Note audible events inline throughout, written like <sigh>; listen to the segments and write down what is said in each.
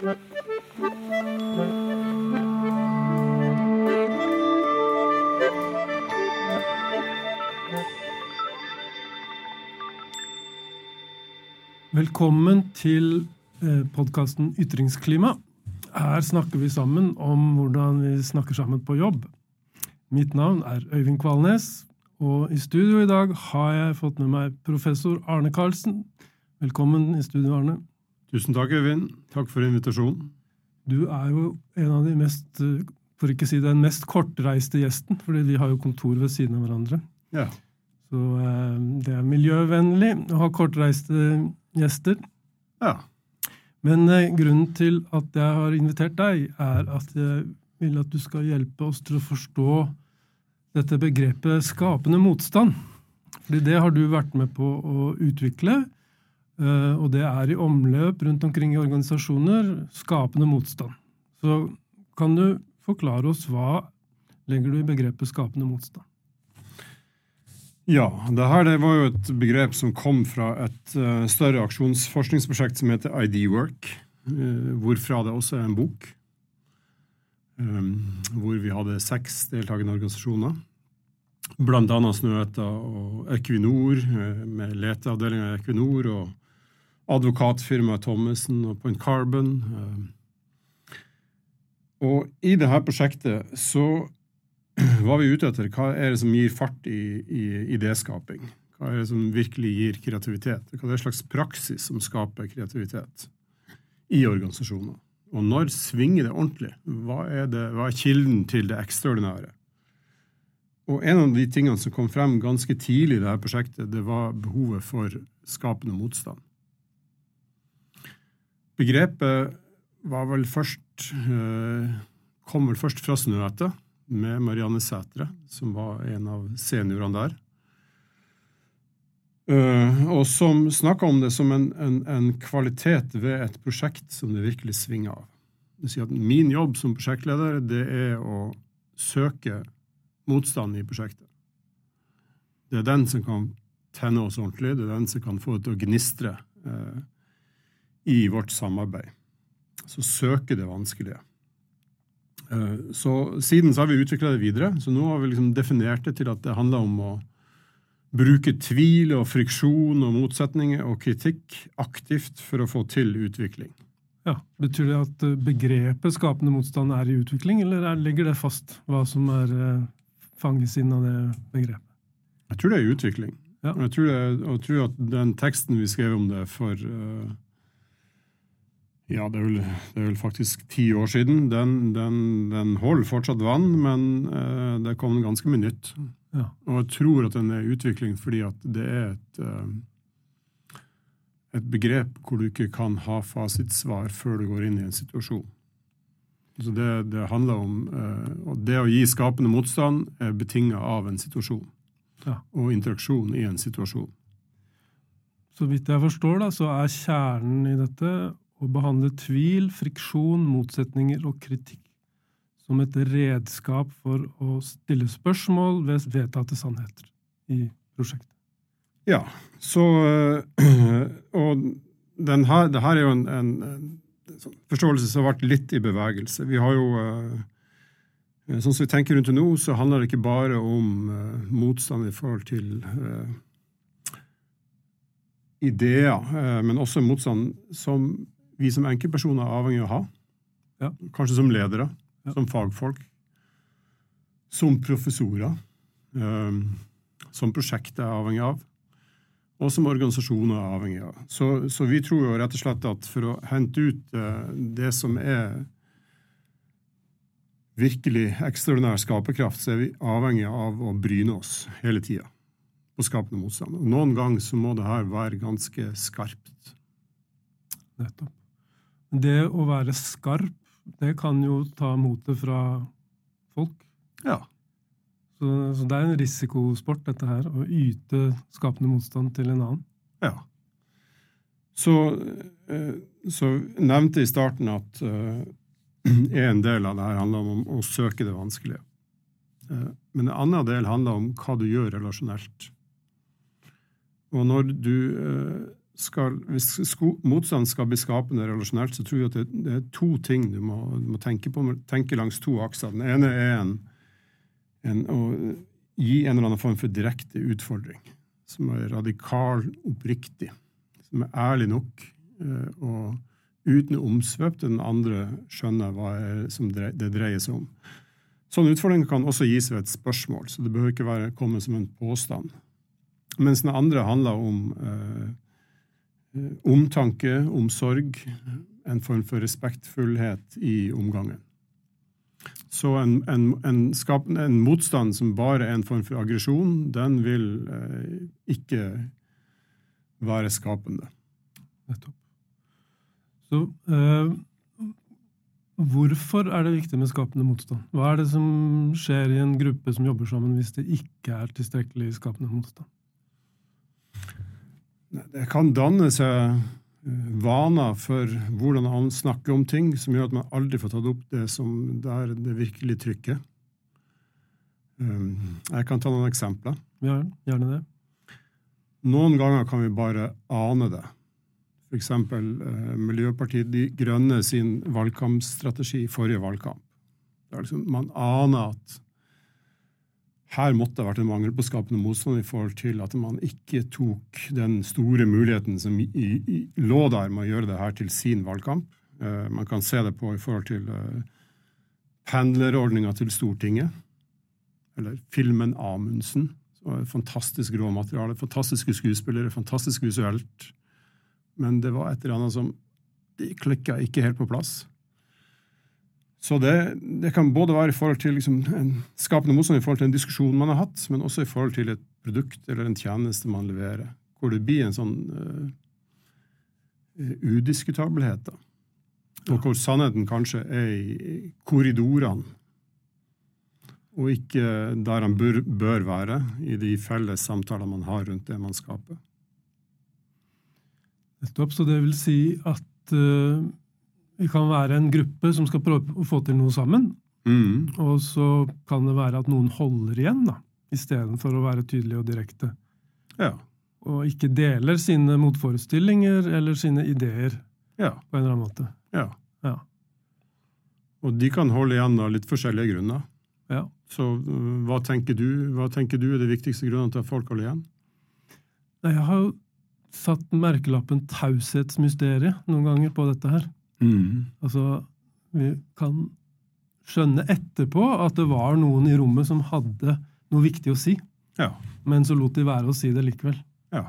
Velkommen til eh, podkasten Ytringsklima. Her snakker vi sammen om hvordan vi snakker sammen på jobb. Mitt navn er Øyvind Kvalnes, og i studio i dag har jeg fått med meg professor Arne Karlsen. Velkommen i studio, Arne. Tusen takk, Øyvind. Takk for invitasjonen. Du er jo en av de mest, for ikke si den mest kortreiste gjesten, fordi vi har jo kontor ved siden av hverandre. Ja. Så eh, det er miljøvennlig å ha kortreiste gjester. ja. Men eh, grunnen til at jeg har invitert deg, er at jeg vil at du skal hjelpe oss til å forstå dette begrepet skapende motstand. Fordi det har du vært med på å utvikle, og det er i omløp rundt omkring i organisasjoner. Skapende motstand. Så kan du forklare oss hva legger du i begrepet skapende motstand? Ja, det her det var jo et begrep som kom fra et uh, større aksjonsforskningsprosjekt som heter ID-work, uh, hvorfra det også er en bok. Um, hvor vi hadde seks deltakende organisasjoner. Blant annet Snøhetta og Equinor, uh, med leteavdelinga i Equinor, og advokatfirmaet Thommessen og Point Carbon. og i dette prosjektet så <clears throat> hva er vi ute etter? Hva er det som gir fart i, i idéskaping? Hva er det som virkelig gir kreativitet? Hva er det slags praksis som skaper kreativitet i organisasjoner? Og når svinger det ordentlig? Hva er, det, hva er kilden til det ekstraordinære? Og en av de tingene som kom frem ganske tidlig i dette prosjektet, det var behovet for skapende motstand. Begrepet var vel først, eh, kom vel først fra Snøhetta med Marianne Sætre, som var en av seniorene der. Uh, og som snakka om det som en, en, en, kvalitet ved et prosjekt som det virkelig svinger av. Det si at Min jobb som prosjektleder det er å søke motstand i prosjektet. Det er den som kan tenne oss ordentlig, det er den som kan få det til å gnistre uh, i vårt samarbeid. Så søke det vanskelige. Eh, så Siden så har vi utvikla det videre. Så nå har vi liksom definert det til at det handler om å bruke tvil og friksjon og motsetninger og kritikk aktivt for å få til utvikling. Ja, Betyr det at eh, begrepet skapende motstand er i utvikling, eller legger det fast hva som er eh, fanges inn av det begrepet? Jeg tror det er i utvikling. Ja. Jeg, tror det, jeg tror at den teksten vi skrev om det for uh, ja, det er, vel, det er, vel, faktisk ti år siden. Den, den, den holder fortsatt vann, men eh, det kom ganske mye nytt. Ja. Og jeg tror at den er i utvikling fordi at det er et, eh, et begrep hvor du ikke kan ha fasitsvar før du går inn i en situasjon. Så det, det handler om eh, Og det å gi skapende motstand er betinga av en situasjon. Ja. Og interaksjon i en situasjon. Så vidt jeg forstår, da, så er kjernen i dette å behandle tvil, friksjon, motsetninger og kritikk som et redskap for å stille spørsmål ved vedtatte sannheter i prosjektet. Ja, så <clears throat> Og den her, det her er jo en, en, sånn forståelse som har vært litt i bevegelse. Vi har jo eh, Sånn som vi tenker rundt det nå, så handler det ikke bare om uh, motstand i forhold til ideer, men også motstand som vi som enkeltpersoner er avhengig av å ha. Ja. Kanskje som ledere, ja. som fagfolk, som professorer, um, som prosjektet er avhengig av, og som organisasjoner er avhengig av. Så, så, vi tror jo rett og slett at for å hente ut uh, det som er virkelig ekstraordinær skaperkraft, så er vi avhengig av å bryne oss hele tida på skapende motstand. Og noen ganger så må det her være ganske skarpt. Nettopp. Det å være skarp, det kan jo ta motet fra folk. Ja. Så, så, det er en risikosport, dette her, å yte skapende motstand til en annen. Ja. Så, eh, så nevnte jeg i starten at uh, <clears throat> en del av det her handler om å søke det vanskelige. Uh, men en annen del handler om hva du gjør relasjonelt. Og når du uh, skal, hvis sko, motstand skal bli skapende relasjonelt, så tror jeg at det, det er to ting du må, du må tenke på. Tenke langs to akser. Den ene er en, en, å gi en eller annen form for direkte utfordring. Som er radikal, oppriktig. Som er ærlig nok. eh, Og uten omsvøp til den andre skjønner hva er, det dreier seg om. Sånne utfordringer kan også gis ved et spørsmål, så det behøver ikke være, komme som en påstand. Mens den andre handler om eh, omtanke, omsorg, en form for respektfullhet i omgangen. Så en, en, en, skap, en, motstand som bare er en form for aggresjon, den vil eh, ikke være skapende. Nettopp. Så eh, hvorfor er det viktig med skapende motstand? Hva er det som skjer i en gruppe som jobber sammen, hvis det ikke er tilstrekkelig skapende motstand? Det kan danne seg vaner for hvordan han snakker om ting, som gjør at man aldri får tatt opp det som der det virkelig trykket. Jeg kan ta noen eksempler. Ja, gjerne det. Noen ganger kan vi bare ane det. Eksempel eh, Miljøpartiet De Grønne sin valgkampstrategi i forrige valgkamp. Liksom, man aner at her måtte det ha vært en mangel på skapende motstand i forhold til at man ikke tok den store muligheten som i, i, lå der med å gjøre det her til sin valgkamp. Uh, man kan se det på i forhold til uh, pendlerordninga til Stortinget, eller filmen Amundsen. Fantastisk råmateriale, fantastiske skuespillere, fantastisk visuelt. Men det var et eller annet som de klikka ikke helt på plass. Så det, det, kan både være i forhold til liksom en skapende motstand i forhold til en diskusjon man har hatt, men også i forhold til et produkt eller en tjeneste man leverer, hvor det blir en sånn uh, udiskutabelhet. da. Og hvor sannheten kanskje er i korridorene, og ikke der han bør, bør være, i de felles samtaler man har rundt det man skaper. Nettopp. Så det vil si at uh, vi kan være en gruppe som skal prøve å få til noe sammen. Mm. Og så kan det være at noen holder igjen, da, istedenfor å være tydelig og direkte. Ja. Og ikke deler sine motforestillinger eller sine ideer ja. på en eller annen måte. Ja. Ja. Og de kan holde igjen av litt forskjellige grunner. ja. Så øh, hva tenker du Hva tenker du er de viktigste grunnene til at folk holder igjen? Jeg har jo satt merkelappen taushetsmysteriet noen ganger på dette her. Altså, vi kan skjønne etterpå at det var noen i rommet som hadde noe viktig å si, Ja. men så lot de være å si det likevel. Ja.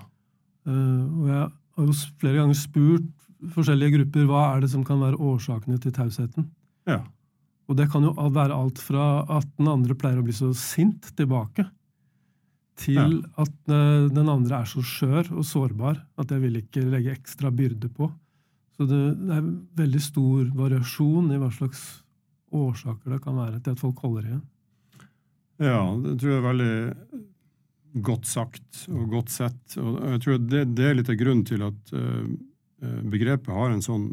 Uh, og jeg har jo flere ganger spurt forskjellige grupper hva er det som kan være årsakene til tausheten. Ja. Og det kan jo være alt fra at den andre pleier å bli så sint tilbake, til at eh, den andre er så skjør og sårbar at jeg vil ikke legge ekstra byrde på. Så det, det er veldig stor variasjon i hva slags årsaker det kan være til at folk holder igjen. ja, det tror jeg er veldig godt sagt og godt sett. Og jeg tror det, det er litt av grunnen til at øh, begrepet har en sånn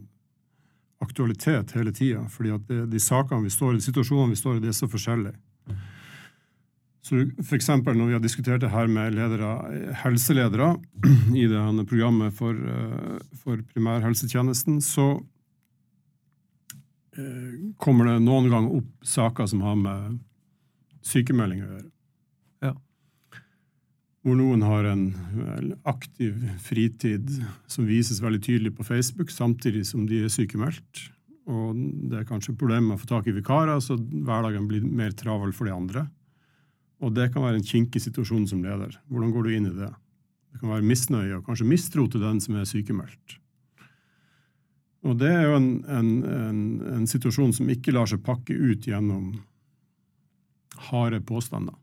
aktualitet hele tida. Fordi at det, de sakene vi står i, de situasjonene vi står i, det er så forskjellige. Så for eksempel når vi har diskutert det her med ledere, helseledere <clears throat> i det programmet for, øh, for primærhelsetjenesten, så øh, kommer det noen ganger opp saker som har med sykemelding å gjøre. Ja. Hvor noen har en aktiv fritid som vises veldig tydelig på Facebook, samtidig som de er sykemeldt. Og det er kanskje problemer med å få tak i vikarer, så hverdagen blir mer travel for de andre. Og det kan være en kinkig situasjon som leder. Hvordan går du inn i det? Det kan være misnøye og kanskje mistro til den som er sykemeldt. Og det er jo en, en, en, en situasjon som ikke lar seg pakke ut gjennom harde påstander.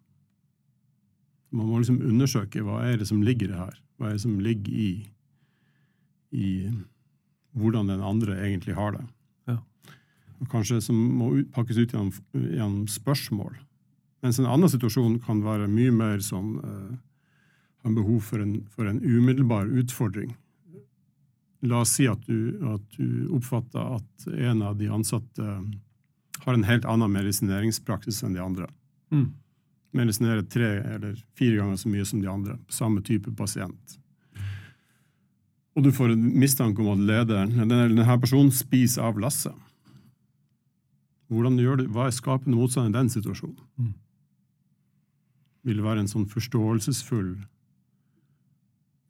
Man må liksom undersøke hva er det som ligger i det her. Hva er det som ligger i, i hvordan den andre egentlig har det. Ja. Og kanskje som må pakkes ut gjennom, gjennom spørsmål. Mens en annen situasjon kan være mye mer sånn uh, Har behov for en, for en umiddelbar utfordring. La oss si at du, at du oppfatter at en av de ansatte har en helt annen medisineringspraksis enn de andre. Mm. Medisinerer tre eller fire ganger så mye som de andre. Samme type pasient. og du får en mistanke om at lederen, denne, denne personen spiser av lasset. Hvordan gjør du, Hva er skapende motstand i den situasjonen? Mm. Vil være en sånn forståelsesfull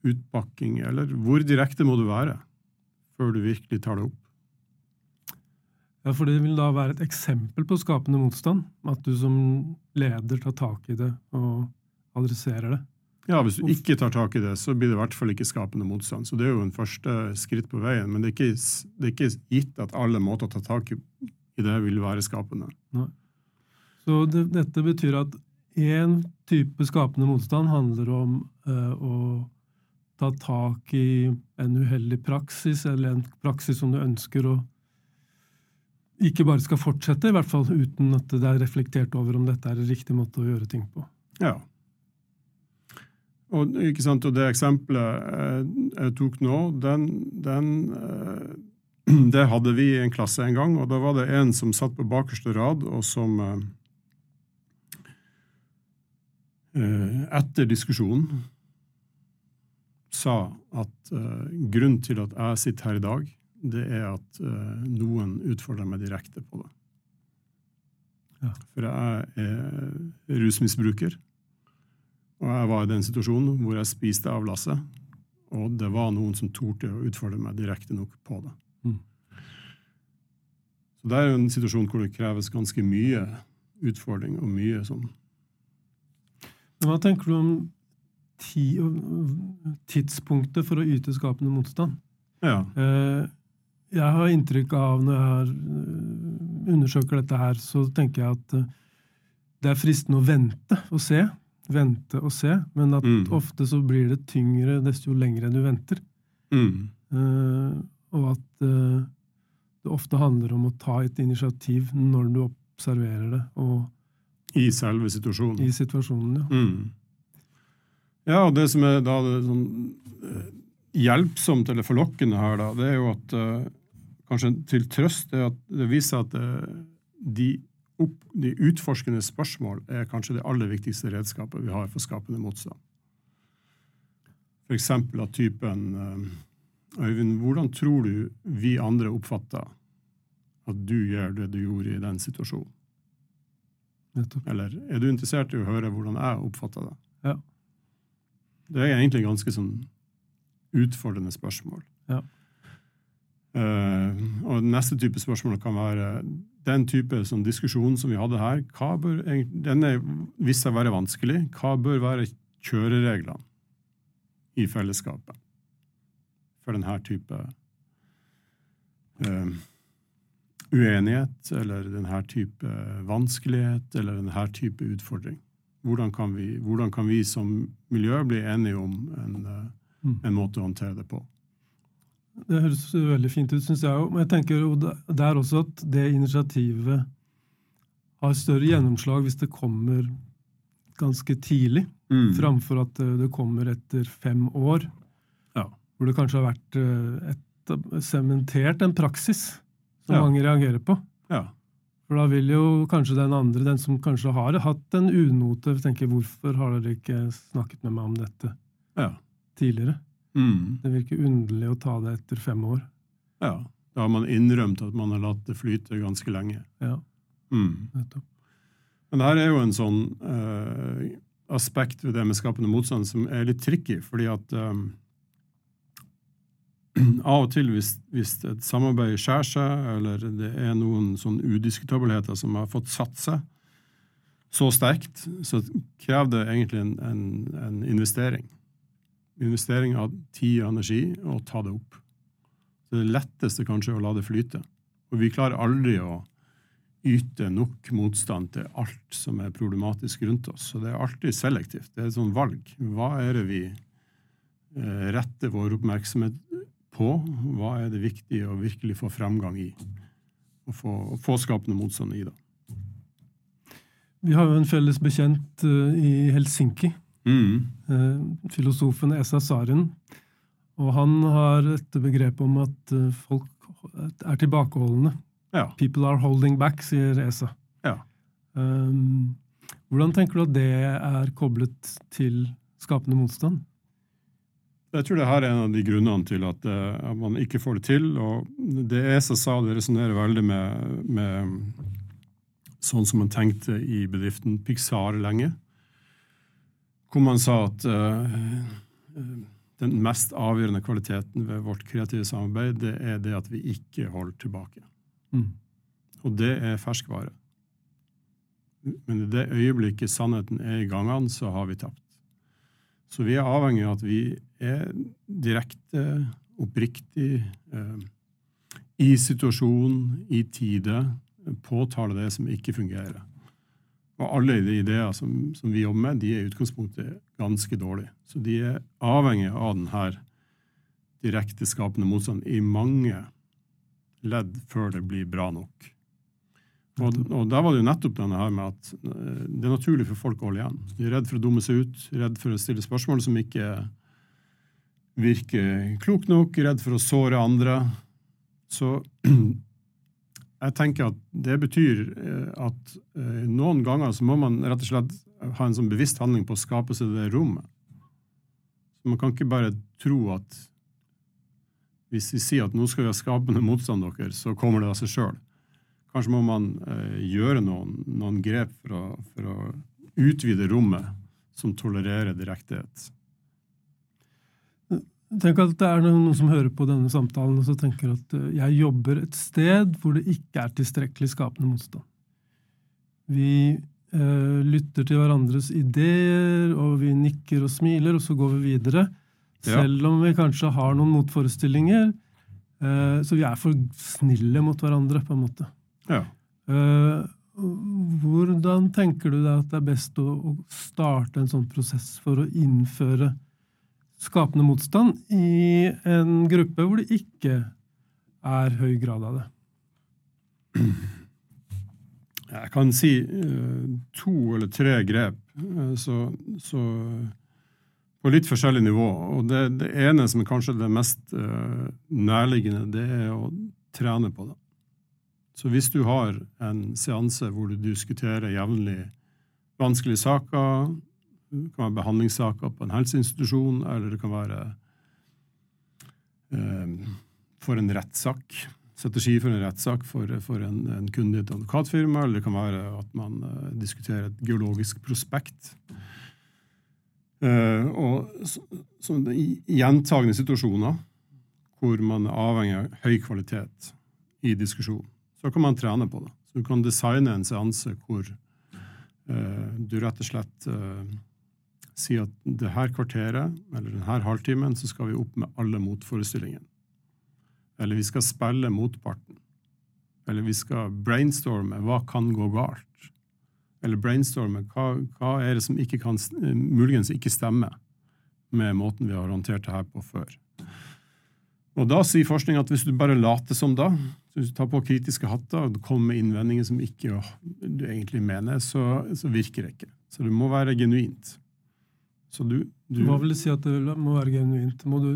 utbakking, eller hvor direkte må du være før du virkelig tar det opp? Ja, for det vil da være et eksempel på skapende motstand. At du som leder tar tak i det og adresserer det. Ja, Hvis du ikke tar tak i det, så blir det i hvert fall ikke skapende motstand. Så det er jo en første skritt på veien. Men det er ikke, det er ikke gitt at alle måter å ta tak i det vil være skapende. Nei. Så det, dette betyr at én type skapende motstand handler om eh, å ta tak i en uheldig praksis, eller en praksis som du ønsker å ikke bare skal fortsette, i hvert fall uten at det er reflektert over om dette er en riktig måte å gjøre ting på. Ja. Og, og det eksempelet jeg, jeg tok nå, den, den, eh, <clears throat> det hadde vi i en klasse en gang, og da var det en som satt på bakerste rad, og som eh, eh, etter diskusjonen sa at grunnen til at jeg sitter her i dag, det er at uh, noen utfordrer meg direkte på det. Ja. For jeg er rusmisbruker, og jeg var i den situasjonen hvor jeg spiste av lasset, og det var noen som torde å utfordre meg direkte nok på det. Mm. Så det er jo en situasjon hvor det kreves ganske mye utfordring og mye sånn Hva tenker du om ti, tidspunktet for å yte skapende motstand? Ja. Eh, jeg har inntrykk av, når jeg har, øh, undersøker dette her, så tenker jeg at øh, det er fristende å vente og se. Vente og se, men at Mm. ofte så blir det tyngre desto lengre du venter. Mm. Eh, og at eh, det ofte handler om å ta et initiativ når du observerer det, og I selve situasjonen. i situasjonen. Ja. Mm. Ja, og det som er da det sånn eh, hjelpsomt eller forlokkende her, da, det er jo at eh, kanskje til trøst er at det viser at eh, de, opp, de utforskende spørsmål er kanskje det aller viktigste redskapet vi har for skapende motstand. Eksempel av typen Øyvind, hvordan tror du vi andre oppfatter at du gjør det du gjorde i den situasjonen? Nettopp. Eller er du interessert i å høre hvordan jeg oppfatter det? Ja. Det er egentlig ganske sånn utfordrende spørsmål. Ja. Uh, og neste type spørsmål kan være den type sånn diskusjon som vi hadde her. Hva bør, egent- den er seg å være vanskelig. Hva bør være kjørereglene i fellesskapet for denne type eh, uenighet, eller denne type vanskelighet, eller denne type utfordring? Hvordan kan vi, hvordan kan vi som miljø bli enige om en, Mm. en måte å håndtere det på? Det høres veldig fint ut, syns jeg òg. Men jeg tenker jo det det er også at det initiativet har større gjennomslag hvis det kommer ganske tidlig, Mm. framfor at det kommer etter fem år. Ja. Hvor det kanskje har vært eh, sementert en praksis som Ja. mange reagerer på. Ja. For da vil jo kanskje den andre, den som kanskje har hatt en unote, tenke hvorfor har dere ikke snakket med meg om dette Ja. tidligere? Mm. Det virker underlig å ta det etter fem år. ja. Da har man innrømt at man har latt det flyte ganske lenge. Ja, Mm. nettopp. Men det her er jo en sånn uh, aspekt ved det med skapende motstand som er litt tricky, fordi at eh, <clears throat> av og til hvis, hvis et samarbeid skjærer seg, eller det er noen sånn udiskutabelheter som har fått satt seg så sterkt, så krever det egentlig en, en, en investering. Investering av tid og energi, og ta det opp. Så det letteste kanskje er å la det flyte. Og vi klarer aldri å yte nok motstand til alt som er problematisk rundt oss. Så det er alltid selektivt. Det er et sånt valg. Hva er det vi eh, retter vår oppmerksomhet på? Hva er det viktig å virkelig få fremgang i? Og få, få skapende motstand i da. Vi har jo en felles bekjent eh, i Helsinki, Mm. eh, filosofen Esa Saren. Og han har et begrep om at eh, folk er tilbakeholdne. Ja. People are holding back, sier Esa. Ja. Um, hvordan tenker du at det er koblet til skapende motstand? Jeg tror det her er en av de grunnene til at, uh, at man ikke får det til. og Det ESA sa, det resonnerer veldig med, med sånn som man tenkte i bedriften Pixar lenge. Hvor man sa at uh, den mest avgjørende kvaliteten ved vårt kreative samarbeid, det er det at vi ikke holder tilbake. Mm. Og det er ferskvare. Men i det øyeblikket sannheten er i gangene, så har vi tapt. Så vi er avhengig av at vi er direkte, oppriktig, eh, i situasjonen, i tide, påtale det som ikke fungerer. Og alle de ideer som, som, vi jobber med, de er i utgangspunktet ganske dårlige. Så de er avhengig av denne direkte skapende motstand i mange ledd før det blir bra nok. Og, og da var det jo nettopp denne her med at eh, det er naturlig for folk å holde igjen. De er redd for å dumme seg ut, redd for å stille spørsmål som ikke virker klok nok, redd for å såre andre. Så <clears throat> jeg tenker at det betyr eh, at eh, noen ganger så må man rett og slett ha en sånn bevisst handling på å skape seg det rommet. Man kan ikke bare tro at hvis vi sier at nå skal vi ha skapende motstand dere, så kommer det av seg sjøl. Kanskje må man eh, gjøre noen, noen grep for å, for å, utvide rommet som tolererer direktehet. Tenk at det er noen som hører på denne samtalen og så tenker at eh, jeg jobber et sted hvor det ikke er tilstrekkelig skapende motstand. Vi eh, lytter til hverandres ideer, og vi nikker og smiler, og så går vi videre. Selv om vi kanskje har noen motforestillinger. Eh, så vi er for snille mot hverandre, på en måte. Ja. Eh, hvordan tenker du deg at det er best å, å, starte en sånn prosess for å innføre skapende motstand i en gruppe hvor det ikke er høy grad av det? Jeg kan si uh, to eller tre grep, uh, så, så, på litt forskjellig nivå. Og det, det ene som er kanskje det mest nærliggende, det er å trene på det. Så hvis du har en seanse hvor du diskuterer jevnlig vanskelige saker, det kan være behandlingssaker på en helseinstitusjon, eller det kan være eh, for en rettssak, strategi for en rettssak for, for en, en, kunde i et advokatfirma, eller det kan være at man eh, diskuterer et geologisk prospekt. Eh, og så, så, I gjentagende situasjoner hvor man er avhengig av høy kvalitet i diskusjonen så kan man trene på det. Så du kan designe en seanse hvor uh, du rett og slett sier at det her kvarteret, eller denne halvtimen, så skal vi opp med alle motforestillingene. Eller vi skal spille motparten. Eller vi skal brainstorme hva kan gå galt. Eller brainstorme hva, hva er det som ikke kan, muligens ikke stemmer med måten vi har håndtert det her på før. Og da sier forskning at hvis du bare later som da, hvis du tar på kritiske hatter og kommer med innvendinger som ikke du egentlig mener, så, så, virker det ikke. Så det må være genuint. Så du, du Hva vil det si at det må være genuint? Må du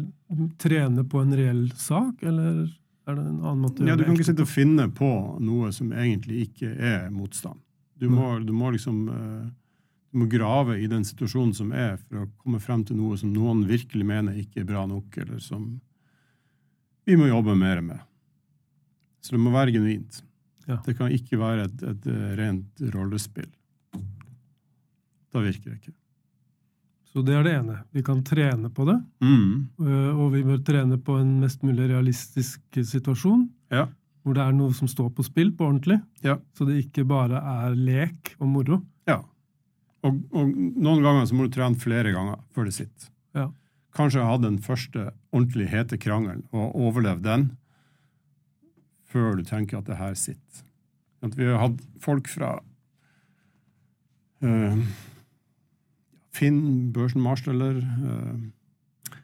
trene på en reell sak, eller er det en annen måte å gjøre det? Ja, Du kan ikke sitte og finne på noe som egentlig ikke er motstand. Du må, du må liksom eh, du må grave i den situasjonen som er, for å komme frem til noe som noen virkelig mener ikke er bra nok, eller som vi må jobbe mer med. Så det må være genuint. Ja. Det kan ikke være et, et, eh, rent rollespill. Da virker det ikke. Så det er det ene. Vi kan trene på det. Mm. Eh, og vi bør trene på en mest mulig realistisk situasjon. Ja. Hvor det er noe som står på spill på ordentlig. Ja. Så det ikke bare er lek og moro. Ja. Og, og noen ganger så må du trene flere ganger før det sitter. Ja. Kanskje ha den første ordentlig hete krangelen og overleve den før du tenker at det her sitter. At vi har hatt folk fra uh, Finn, Børsen Marsteller, eh,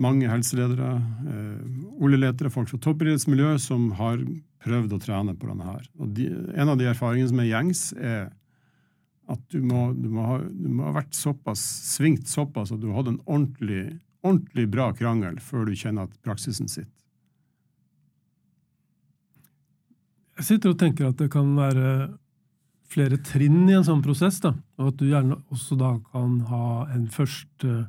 mange helseledere, eh, oljeletere, folk fra toppidrettsmiljø som har prøvd å trene på denne her. De, en av de erfaringene som er gjengs, er at du må, du må, ha, du må ha vært såpass, svingt såpass at du har hatt en ordentlig, ordentlig bra krangel før du kjenner at praksisen sitter. Jeg sitter og tenker at det kan være flere trinn i en sånn prosess, da, og at du gjerne også da kan ha en første,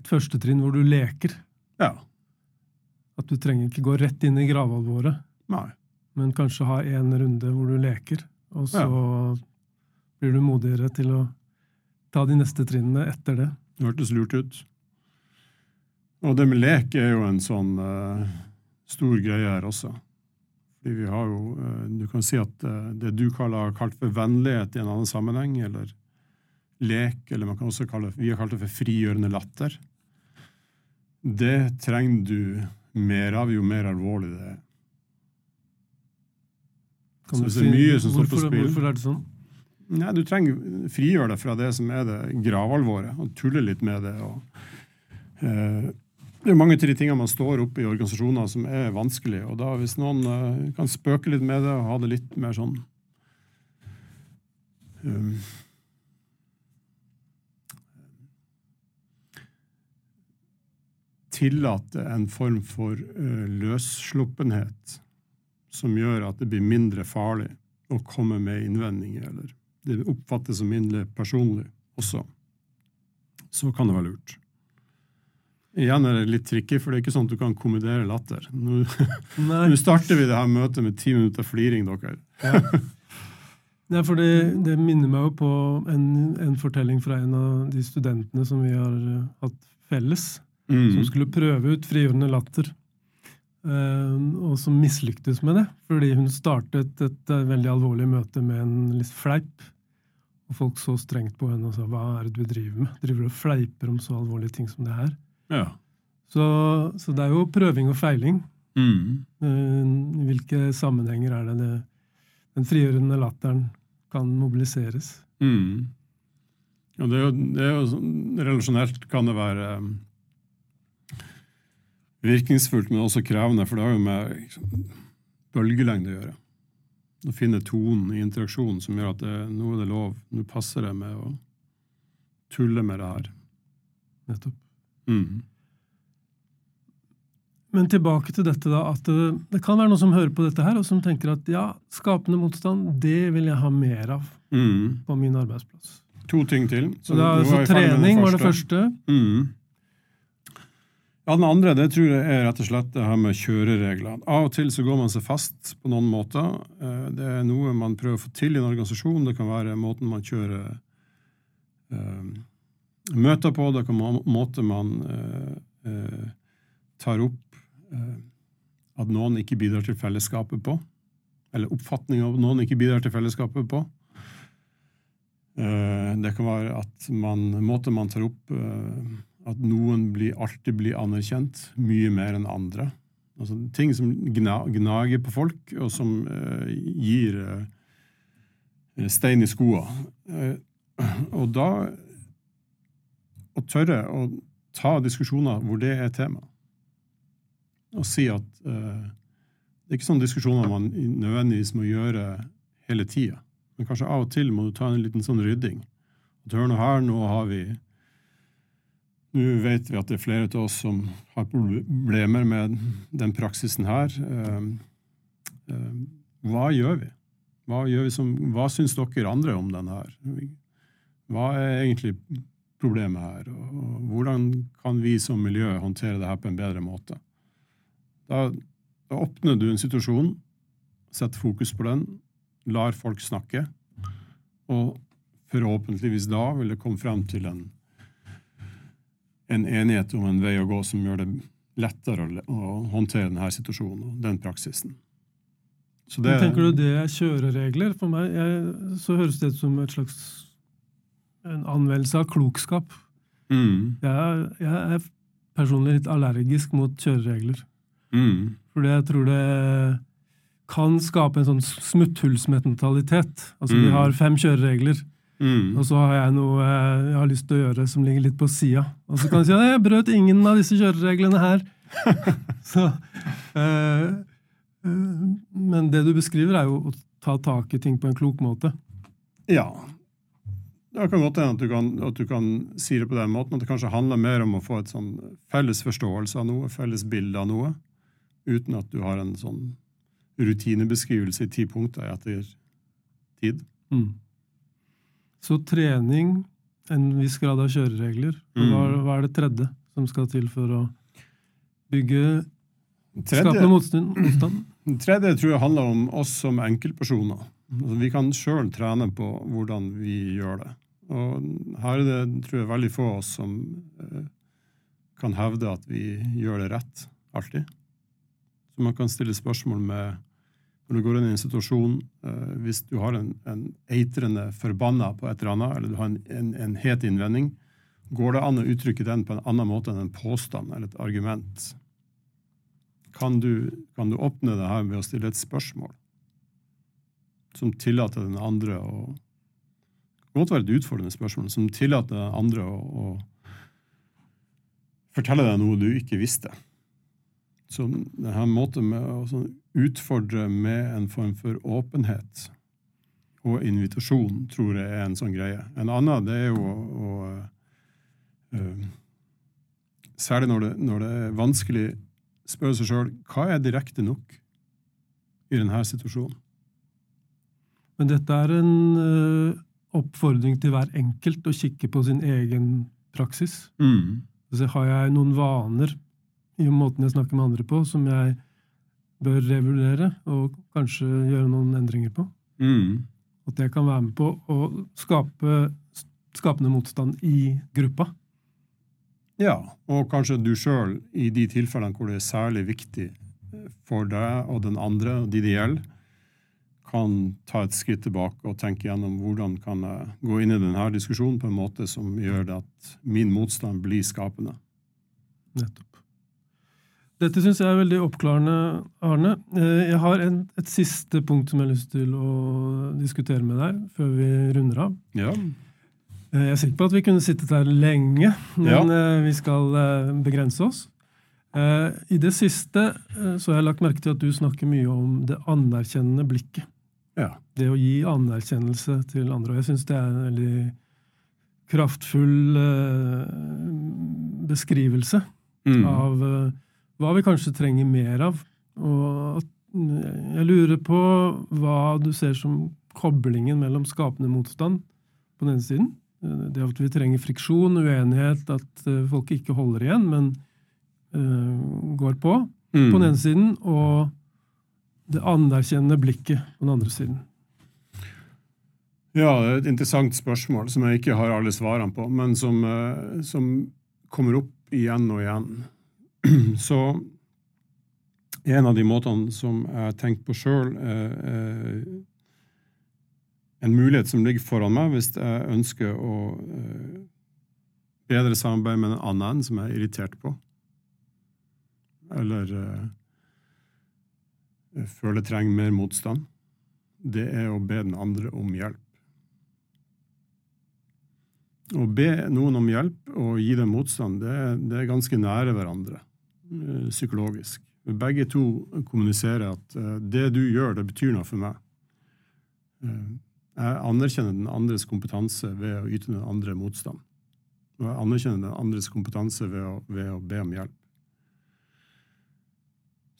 et førstetrinn hvor du leker. Ja. At du trenger ikke gå rett inn i gravalvoret, Nei. men kanskje ha en runde hvor du leker, og så blir du modigere til å ta de neste trinnene etter det. Det hørtes lurt ut. Og det med lek er jo en sånn uh, stor greie her også. Fordi vi har jo eh, Du kan si at eh, det du kaller, kalt for vennlighet i en annen sammenheng, eller lek, eller man kan også kalle vi har kalt det for frigjørende latter. Det trenger du mer av jo mer alvorlig det er. Kan du på hvorfor, Hvorfor er det sånn? Nei, Du trenger frigjøre deg fra det som er det gravalvoret, og tulle litt med det. og eh, det er mange til de tingene man står oppe i organisasjoner som er vanskelig. og da Hvis noen uh, kan spøke litt med det og ha det litt mer sånn um, Tillate en form for uh, løssluppenhet som gjør at det blir mindre farlig å komme med innvendinger, eller det oppfattes som mindre personlig også, så kan det være lurt. Igjen er det litt tricky, for det er ikke sånn at du kan kommodere latter. Nå, <laughs> nå starter vi det her møtet med ti minutter fliring, dere. <laughs> Nei for det, det minner meg jo på en, en fortelling fra en av de studentene som vi har eh, hatt felles, som Mm. skulle prøve ut frigjørende latter. eh, og som mislyktes med det, fordi hun startet et eh, veldig alvorlig møte med en litt fleip. Og folk så strengt på henne og sa 'hva er det du driver med'? Driver du og fleiper om så alvorlige ting som det her? Ja. Så, så det er jo prøving og feiling. Mm. Eh, I hvilke sammenhenger er det, det den frigjørende latteren kan mobiliseres? Mm. Og det er jo, det er jo sånn- relasjonelt kan det være um, virkningsfullt, men også krevende, for det har jo med liksom, bølgelengde å gjøre. Å finne tonen i interaksjonen som gjør at det, nå er det lov, nå passer det med å tulle med det her. Nettopp. Mm. Men tilbake til dette, da, at det, det kan være noen som hører på dette her, og som tenker at ja, skapende motstand, det vil jeg ha mer av Mm. på min arbeidsplass. To ting til. Så, da, så trening var det første. Mm. Ja, Den andre det tror jeg er rett og slett det her med kjøreregler. Av og til så går man seg fast på noen måter. Eh, Det er noe man prøver å få til i en organisasjon. Det kan være måten man kjører eh, møter på. Det kan være måten man eh, eh, tar opp eh, at noen ikke bidrar til fellesskapet på. Eller oppfatning av at noen ikke bidrar til fellesskapet på. Eh, Det kan være at man, måten man tar opp eh, at noen blir, alltid blir anerkjent mye mer enn andre. Altså, ting som gna, gnager på folk, og som gir stein i skoa. Og da å tørre å ta diskusjoner hvor det er tema, og si at uh, det er ikke sånne diskusjoner man nødvendigvis må gjøre hele tida. Men kanskje av og til må du ta en liten sånn rydding. At hør nå her, nå har vi Nå vet vi at det er flere av oss som har problemer med den praksisen her. Uh, uh, Hva gjør vi? Hva, gjør vi som, hva syns dere andre om den her? Hva er egentlig problemet her? Og hvordan kan vi som miljø håndtere det her på en bedre måte? Da, da åpner du en situasjon, setter fokus på den, lar folk snakke, og forhåpentligvis da vil det komme frem til en, en enighet om en vei å gå som gjør det lettere å, håndtere denne situasjonen og den praksisen. Det, Tenker du det er kjøreregler? For meg jeg, så høres det ut som et slags en anvendelse av klokskap. Mm, Jeg jeg er personlig litt allergisk mot kjøreregler. mm, Fordi jeg tror det kan skape en sånn smutthullsmentalitet. Altså vi Mm. har fem kjøreregler, mm, og så har jeg noe jeg har lyst til å gjøre som ligger litt på sida. Og så kan du si at jeg brøt ingen av disse kjørereglene her. <laughs> så, øh, øh, men det du beskriver, er jo å ta tak i ting på en klok måte. Ja. Det kan godt hende at du kan, at du kan si det på den måten, at det kanskje handler mer om å få et sånn felles forståelse av noe, felles bilde av noe, uten at du har en sånn rutinebeskrivelse i ti punkter etter tid. Mm. Så trening, en viss grad av kjøreregler. Og hva, Mm. hva er det tredje som skal til for å bygge Tredje, Skapende motstand? motstand? <clears throat> tredje tror jeg handler om oss som enkeltpersoner. Vi kan sjøl trene på hvordan vi gjør det. Og her er det tror jeg veldig få av oss som eh, kan hevde at vi gjør det rett alltid. Så man kan stille spørsmål med når du går inn i en situasjon, eh, hvis du har en, en eitrende forbanna på et eller annet, eller du har en, en, en het innvending, går det an å uttrykke den på en annen måte enn en påstand eller et argument? Kan du, kan du åpne det her ved å stille et spørsmål som tillater den andre å Det kan godt være et utfordrende spørsmål som tillater den andre å, å fortelle deg noe du ikke visste. Så denne måten med å sånn utfordre med en form for åpenhet og invitasjon tror jeg er en sånn greie. En annen det er jo å, å uh, Særlig når det, når det er vanskelig, spørre seg sjøl hva er direkte nok i denne situasjonen. Men dette er en eh, oppfordring til hver enkelt å kikke på sin egen praksis. Så har jeg noen vaner i måten jeg snakker med andre på, som jeg bør revurdere og kanskje gjøre noen endringer på? Mm. At jeg kan være med på å skape skapende motstand i gruppa. Ja, og kanskje du sjøl, i de tilfellene hvor det er særlig viktig for deg og den andre, og de det gjelder, kan ta et skritt tilbake og tenke gjennom hvordan kan jeg gå inn i denne diskusjonen på en måte som gjør det at min motstand blir skapende. Nettopp. Dette syns jeg er veldig oppklarende, Arne. Eh, Jeg har en, et siste punkt som jeg har lyst til å diskutere med deg før vi runder av. Ja. Eh, Jeg er sikker på at vi kunne sittet her lenge, men Ja. eh, vi skal begrense oss. I det siste så har jeg lagt merke til at du snakker mye om det anerkjennende blikket. Ja. Det å gi anerkjennelse til andre. Og jeg syns det er en veldig kraftfull eh, beskrivelse Mm. av eh, hva vi kanskje trenger mer av. Og eh, jeg lurer på hva du ser som koblingen mellom skapende motstand på den ene siden. Det at vi trenger friksjon, uenighet, at folk ikke holder igjen, men går på Mm. på den ene siden, og det anerkjennende blikket på den andre siden. Ja, det er et interessant spørsmål som jeg ikke har alle svarene på, men som, eh, som kommer opp igjen og igjen. <clears throat> Så en av de måtene som jeg tenker på sjøl, er en mulighet som ligger foran meg hvis jeg ønsker å eh, bedre samarbeid med en annen som jeg er irritert på, eller føler trenger mer motstand. Det er å be den andre om hjelp. Å be noen om hjelp og gi dem motstand, det, det er ganske nære hverandre eh, psykologisk. Begge to kommuniserer at eh, det du gjør, det betyr noe for meg. Eh, Jeg anerkjenner den andres kompetanse ved å yte den andre motstand. Og jeg anerkjenner den andres kompetanse ved å, ved å be om hjelp.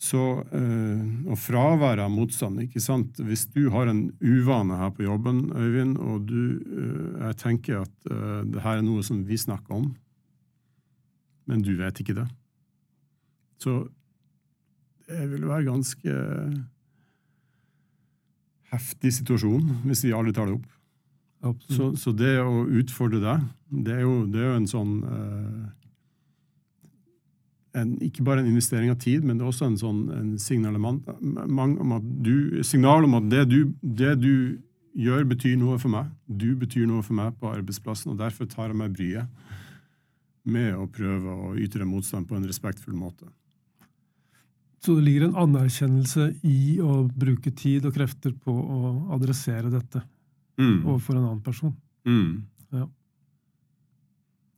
Så, eh, og fraværet av motstand, ikke sant. Hvis du har en uvane her på jobben, Øyvind, og du, eh, jeg tenker at eh, det her er noe som vi snakker om, men du vet ikke det, så det vil være ganske heftig situasjon hvis vi aldri tar det opp. Så, så det å utfordre deg, det er jo, det er jo en sånn eh, en, Ikke bare en investering av tid, men det er også en sånn en signalement om at du, signal om at det du, det du gjør, betyr noe for meg. Du betyr noe for meg på arbeidsplassen, og derfor tar jeg meg bryet med å prøve å yte deg motstand på en respektfull måte. Så det ligger en anerkjennelse i å bruke tid og krefter på å adressere dette Mm. overfor en annen person. Mm. Ja.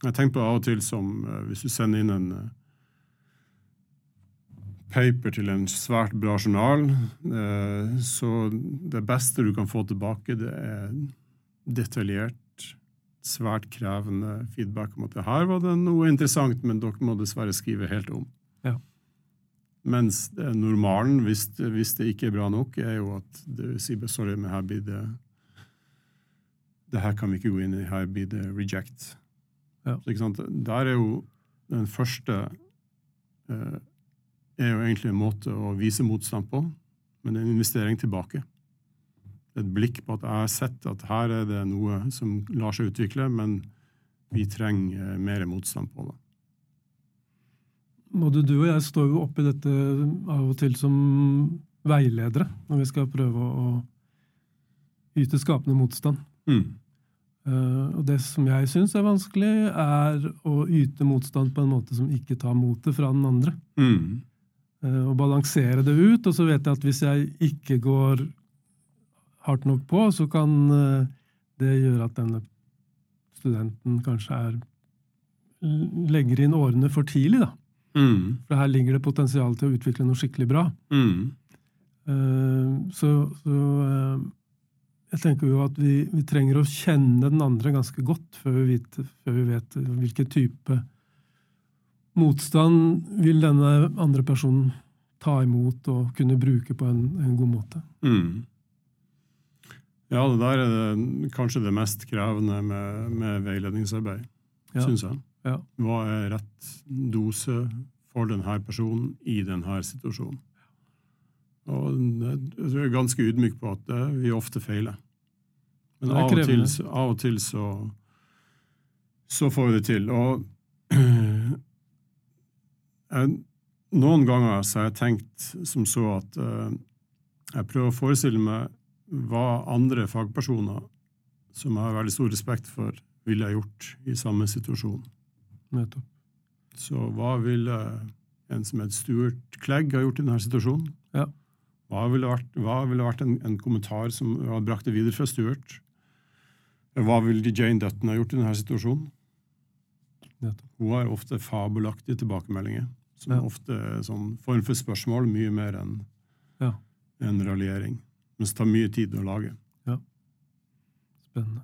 Jeg tenker på av og til som eh, hvis du sender inn en eh, paper til en svært bra journal, eh, så det beste du kan få tilbake, det er detaljert, svært krevende feedback om at det her var det noe interessant, men dere må dessverre skrive helt om. Ja. Mens er normalen, hvis, hvis det ikke er bra nok, er jo at du sier sorry, men her blir det det her kan vi ikke gå inn i, her blir det reject. Ja. Så? Der er jo Den første eh, er jo egentlig en måte å vise motstand på, men det er en investering tilbake. Et blikk på at jeg har sett at her er det noe som lar seg utvikle, men vi trenger mer motstand på det. Både du og jeg står jo oppi dette av og til som veiledere når vi skal prøve å yte skapende motstand. Mm. Uh, og det som jeg syns er vanskelig, er å yte motstand på en måte som ikke tar motet fra den andre. Mm. Og balansere det ut. Og så vet jeg at hvis jeg ikke går hardt nok på, så kan uh, det gjøre at denne studenten kanskje er legger inn årene for tidlig, da. Mm. For her ligger det potensial til å utvikle noe skikkelig bra. Mm. så, så jeg tenker jo at vi, vi, trenger å kjenne den andre ganske godt før vi, vet, før vi vet hvilken type motstand vil denne andre personen ta imot og kunne bruke på en, en god måte. Mm. Ja, det der er det, kanskje det mest krevende med, med veiledningsarbeid, ja. syns jeg. Ja. Hva er rett dose for denne personen i denne situasjonen? Og jeg er ganske ydmyk på at vi ofte feiler. Men av og, til, av og til, så, så får vi det til. Og <clears throat> noen ganger så har jeg tenkt som så at uh, jeg prøver å forestille meg hva andre fagpersoner som jeg har veldig stor respekt for, ville ha gjort i samme situasjon. Nettopp. Så hva ville en som het Stuart Clegg ha gjort i denne situasjonen? Ja. Hva ville vært, hva ville vært en, en, kommentar som hadde brakt det videre fra Stuart? Hva ville Jane Dutton ha gjort i denne situasjonen? Nettopp. Hun har ofte fabelaktige tilbakemeldinger, som Ja. ofte er sånn form for spørsmål, mye mer enn Ja. en raljering. Men det tar mye tid å lage. Spennende.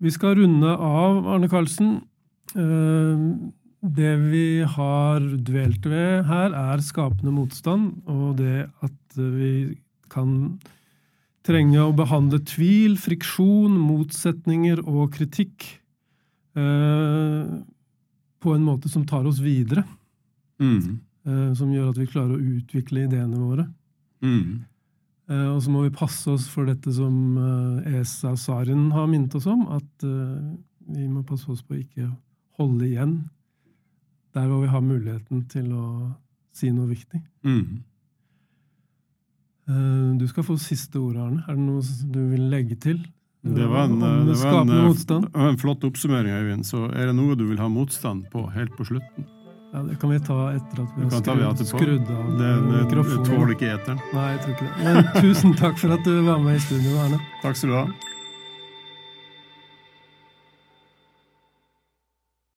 Vi skal runde av, Arne Karlsen. Eh, Det vi har dvelt ved her, er skapende motstand, og det at vi kan trenge å behandle tvil, friksjon, motsetninger og kritikk eh, på en måte som tar oss videre. Mm. eh, Som gjør at vi klarer å utvikle ideene våre. Mm. Eh, Og så må vi passe oss for dette som eh, Esa Saren har minnet oss om, at vi må passe oss på å ikke holde igjen der hvor vi har muligheten til å si noe viktig. Mm. Du skal få siste ordet, Arne. Er det noe du vil legge til? Det var en, det var en, det var en flott oppsummering, Øyvind. Så er det noe du vil ha motstand på helt på slutten? Ja, Det kan vi ta etter at vi har skrudd, skrudd av Det, det, det mikrofonen. tåler ikke eteren. Nei, jeg tror ikke det. Men tusen takk for at du var med i studio, Erne. Takk skal du ha.